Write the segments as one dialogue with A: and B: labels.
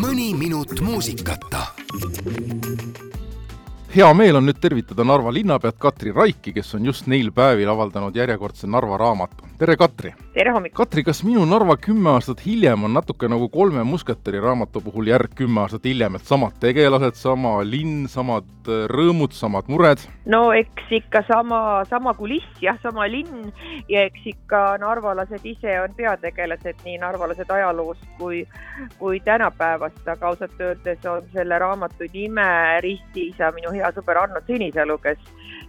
A: mõni minut muusikata
B: hea meel on nüüd tervitada Narva linnapead Katri Raiki, kes on just neil päevil avaldanud järjekordse Narva raamatu. tere, Katri!
C: tere hommikust!
B: Katri, kas minu Narva kümme aastat hiljem on natuke nagu Kolme musketäri raamatu puhul järg kümme aastat hiljem, et samad tegelased, sama linn, samad äh, rõõmud, samad mured?
C: no eks ikka sama, sama kuliss jah, sama linn ja eks ikka narvalased ise on peategelased, nii narvalased ajaloost kui, kui tänapäevast, aga ausalt öeldes on selle raamatu nime ristiisa minu hea sõber Arno Sinisalu, kes,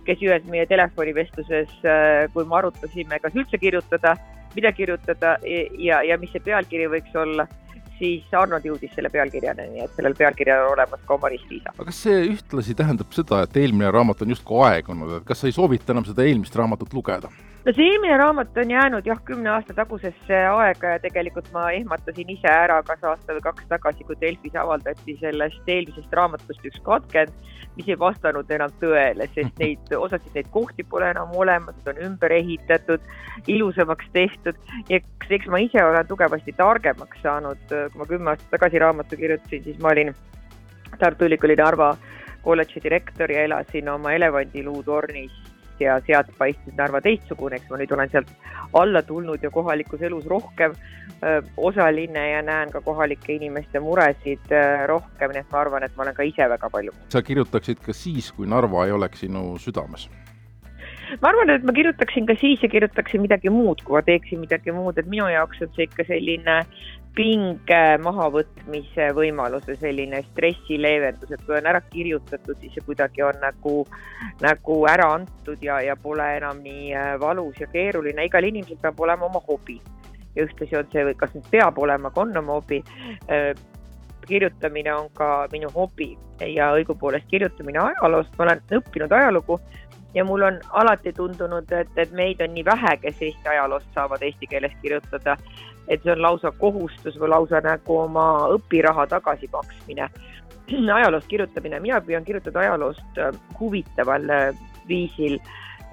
C: kes ühes meie telefonivestluses, äh, kui me arutasime, kas üldse kirjutada, mida kirjutada ja, ja mis see pealkiri võiks olla siis Arnold jõudis selle pealkirjani, nii et sellel pealkirjal on olemas ka oma ristiisa.
B: aga kas see ühtlasi tähendab seda, et eelmine raamat on justkui aegunud, et kas sa ei soovita enam seda eelmist raamatut lugeda?
C: No see eelmine raamat on jäänud jah, kümne aasta tagusesse aega ja tegelikult ma ehmatasin ise ära kas aasta või kaks tagasi, kui Delfis avaldati sellest eelmisest raamatust üks katkend, mis ei vastanud enam tõele, sest neid, osasid neid kohti pole enam olemas, on ümber ehitatud, ilusamaks tehtud. Ja eks, eks ma ise olen tugevasti targemaks saanud, kui ma kümme aastat tagasi raamatu kirjutasin, siis ma olin Tartu Ülikooli Narva kolledži direktor ja elasin oma elevandiluutornis ja sealt paistis Narva teistsugune, eks ma nüüd olen sealt alla tulnud ja kohalikus elus rohkem osaline ja näen ka kohalike inimeste muresid rohkem, nii et ma arvan, et ma olen ka ise väga palju.
B: sa kirjutaksid ka siis, kui Narva ei oleks sinu südames?
C: ma arvan, et ma kirjutaksin ka siis ja kirjutaksin midagi muud, kui ma teeksin midagi muud, et minu jaoks on see ikka selline pinge mahavõtmise võimalus või selline stressi leevendus, et kui on ära kirjutatud, siis see kuidagi on nagu, nagu ära antud ja, ja pole enam nii äh, valus ja keeruline, igal inimesel peab olema oma hobi. ja ühtlasi on see, kas nüüd peab olema, aga on oma hobi. Äh, kirjutamine on ka minu hobi ja õigupoolest kirjutamine ajaloost, ma olen õppinud ajalugu ja mul on alati tundunud, et, et meid on nii vähe, kes Eesti ajaloost saavad eesti keeles kirjutada, et see on lausa kohustus või lausa nagu oma õpiraha tagasimaksmine. ajaloost kirjutamine, mina püüan kirjutada ajaloost äh, huvitaval äh, viisil,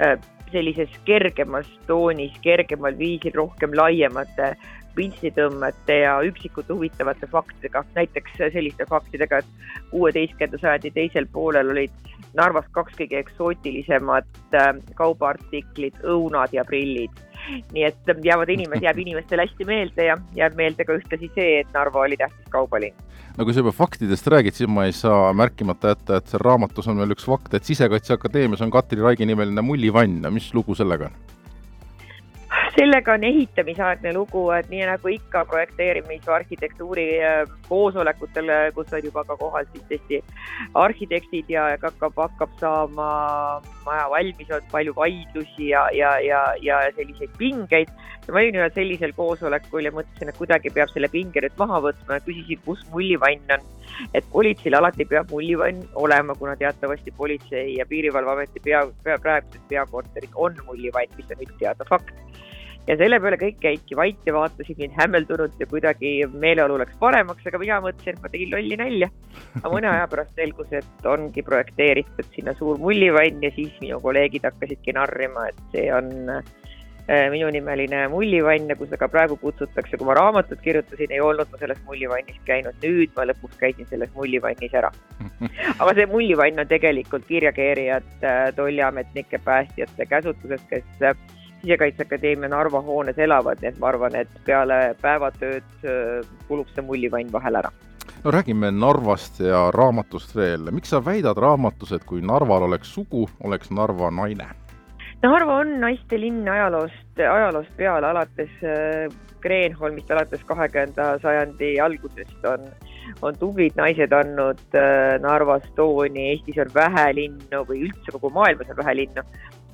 C: äh, sellises kergemas toonis, kergemal viisil, rohkem laiemate pintslitõmmete ja üksikute huvitavate faktidega, näiteks selliste faktidega, et kuueteistkümnenda sajandi teisel poolel olid Narvas kaks kõige eksootilisemat äh, kaubaartiklit, õunad ja prillid. nii et jäävad inimesed, jääb inimestele hästi meelde ja jääb meelde ka ühtlasi see, et Narva oli tähtis kaubalinn.
B: no kui sa juba faktidest räägid, siis ma ei saa märkimata jätta, et seal raamatus on veel üks fakt, et Sisekaitseakadeemias on Katri Raigi nimeline mullivann, mis lugu sellega on?
C: Sellega on ehitamisaegne lugu, et nii nagu ikka projekteerimis- või arhitektuuri äh, koosolekutel, kus on juba ka kohal siis tõesti arhitektid ja hakkab, hakkab saama maja valmis, on palju vaidlusi ja, ja, ja, ja selliseid pingeid. ja ma olin ühel sellisel koosolekul ja mõtlesin, et kuidagi peab selle pinge nüüd maha võtma ja küsisin, kus mullivann on. et politseil alati peab mullivann olema, kuna teatavasti Politsei- ja Piirivalveameti pea, pea, praeguses peakorteris on mullivann, mis on üldteada fakt ja selle peale kõik jäidki vait ja vaatasid mind hämmeldunult ja kuidagi meeleolu läks paremaks, aga mina mõtlesin, et ma tegin lolli nalja. aga mõne aja pärast selgus, et ongi projekteeritud sinna suur mullivann ja siis minu kolleegid hakkasidki narrima, et see on äh, minunimeline mullivann kus seda ka praegu kutsutakse, kui ma raamatut kirjutasin, ei olnud ma selles mullivannis käinud, nüüd ma lõpuks käisin selles mullivannis ära. aga see mullivann on tegelikult kiirreageerijate, tolliametnike, päästjate käsutuses, kes Sisekaitseakadeemia Narva hoones elavad, nii et ma arvan, et peale päevatööd äh, kulub see mullivann vahel ära.
B: no räägime Narvast ja raamatust veel, miks sa väidad raamatus, et kui Narval oleks sugu, oleks Narva naine?
C: Narva on naiste linn ajaloost, ajaloost peale, alates äh, Kreenholmist, alates kahekümnenda sajandi algusest on, on tublid naised andnud äh, Narvas tooni, Eestis on vähe linnu või üldse kogu maailmas on vähe linnu,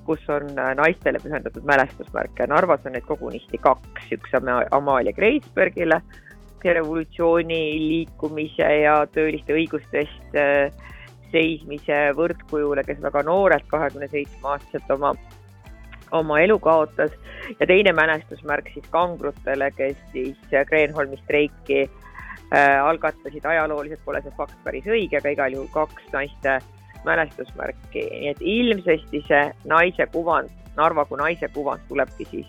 C: kus on äh, naistele pühendatud mälestusmärke. Narvas on neid kogunisti kaks, üks Amalia Kreisbergile, revolutsiooni liikumise ja tööliste õiguste eest äh, seismise võrdkujule, kes väga noorelt, kahekümne seitsme aastaselt oma, oma elu kaotas. Ja teine mälestusmärk siis kangrutele, kes siis Kreenholmi streiki äh, algatasid, ajalooliselt pole see fakt päris õige, aga igal juhul kaks naiste mälestusmärki, nii et ilmsesti see naise kuvand, Narva kui naise kuvand tulebki siis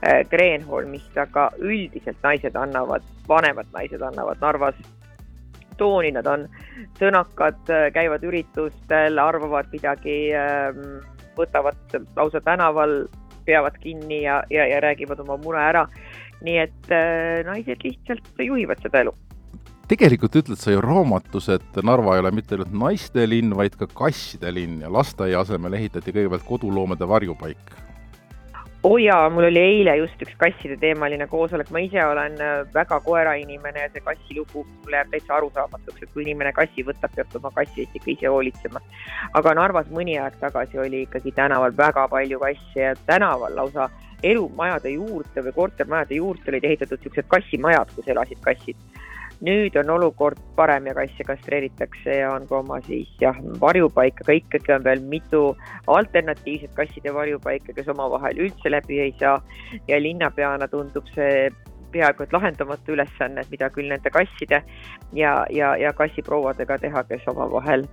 C: äh, Kreenholmist, aga üldiselt naised annavad, vanemad naised annavad Narvas tooni, nad on sõnakad, käivad üritustel, arvavad midagi, võtavad lausa tänaval, peavad kinni ja, ja, ja räägivad oma mure ära. nii et naised lihtsalt juhivad seda elu
B: tegelikult ütled sa ju raamatus, et Narva ei ole mitte ainult naiste linn, vaid ka kasside linn ja lasteaia asemel ehitati kõigepealt koduloomade varjupaik.
C: Oo oh jaa, mul oli eile just üks kasside teemaline koosolek, ma ise olen äh, väga koerainimene ja see kassi lugu mulle jääb täitsa arusaamatuks, et kui inimene kassi võtab, peab ta oma kassi eest ikka isse hoolitsema. aga Narvas mõni aeg tagasi oli ikkagi tänaval väga palju kasse ja tänaval lausa elumajade juurde või kortermajade juurde olid ehitatud niisugused kassimajad, kus elasid kassid nüüd on olukord parem ja kasse kastreeritakse ja on ka oma siis jah, varjupaik, aga ikkagi on veel mitu alternatiivset kasside varjupaika, kes omavahel üldse läbi ei saa. Ja linnapeana tundub see peaaegu et lahendamatu ülesanne, mida küll nende kasside ja, ja, ja kassiprouadega teha, kes omavahel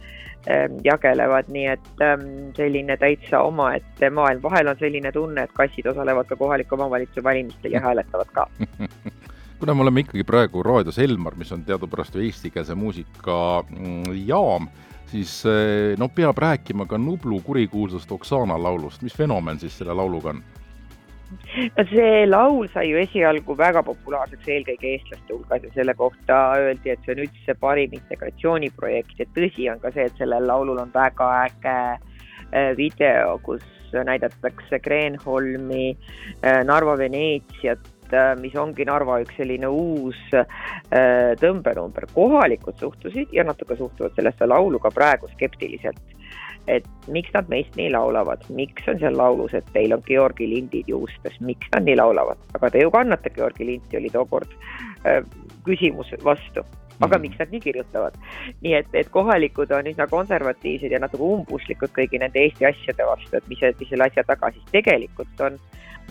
C: ähm, jagelevad, nii et ähm, selline täitsa omaette maailm, vahel on selline tunne, et kassid osalevad ka kohaliku omavalitsuse valimistel ja hääletavad ka
B: kuna me oleme ikkagi praegu raadios Elmar, mis on teadupärast ju eestikeelse muusika mm, jaam, siis eh, no peab rääkima ka Nublu kurikuulsast Oksana laulust, mis fenomen siis selle lauluga on?
C: no see laul sai ju esialgu väga populaarseks eelkõige eestlaste hulgas ja selle kohta öeldi, et see on üldse parim integratsiooniprojekt ja tõsi on ka see, et sellel laulul on väga äge eh, video, kus näidatakse Kreenholmi, eh, Narva Veneetsiat, mis ongi Narva üks selline uus äh, tõmbenumber. kohalikud suhtusid ja natuke suhtuvad sellesse laulu ka praegu skeptiliselt. et miks nad meist nii laulavad, miks on seal laulus, et teil on Georgi lindid juustes, miks nad nii laulavad, aga te ju kannate Georgi linti, oli tookord äh, küsimus vastu aga mm. miks nad nii kirjutavad. nii et, et kohalikud on üsna konservatiivsed ja natuke umbusklikud kõigi nende Eesti asjade vastu, et mis, mis selle asja taga siis tegelikult on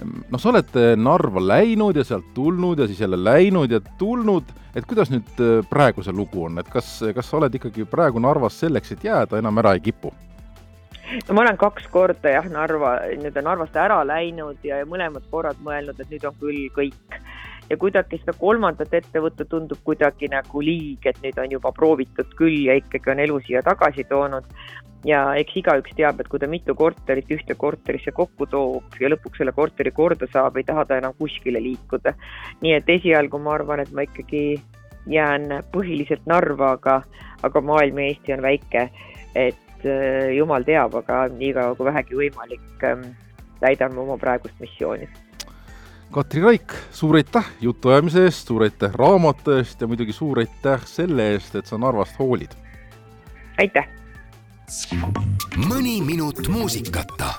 B: noh, sa oled eh, Narva läinud ja sealt tulnud ja siis jälle läinud ja tulnud, et kuidas nüüd eh, praegu see lugu on, et kas, kas sa oled ikkagi praegu Narvas selleks, et jääda, enam ära ei kipu?
C: no ma olen kaks korda jah, Narva, nii-öelda Narvast ära läinud ja, ja mõlemad korrad mõelnud, et nüüd on küll kõik ja kuidagi seda kolmandat ette võtta tundub kuidagi nagu liig, et nüüd on juba proovitud küll ja ikkagi on elu siia tagasi toonud. ja eks igaüks teab, et kui ta mitu korterit ühte korterisse kokku toob ja lõpuks selle korteri korda saab, ei taha ta enam kuskile liikuda. nii et esialgu ma arvan, et ma ikkagi jään põhiliselt Narva, aga, aga maailm ja Eesti on väike, et äh, jumal teab, aga niikaua kui vähegi võimalik äh,, täidan ma oma praegust missiooni
B: Katri Raik, suur aitäh jutuajamise eest, suur aitäh raamatu eest ja muidugi suur aitäh selle eest, et sa Narvast hoolid.
C: aitäh!
A: mõni minut muusikata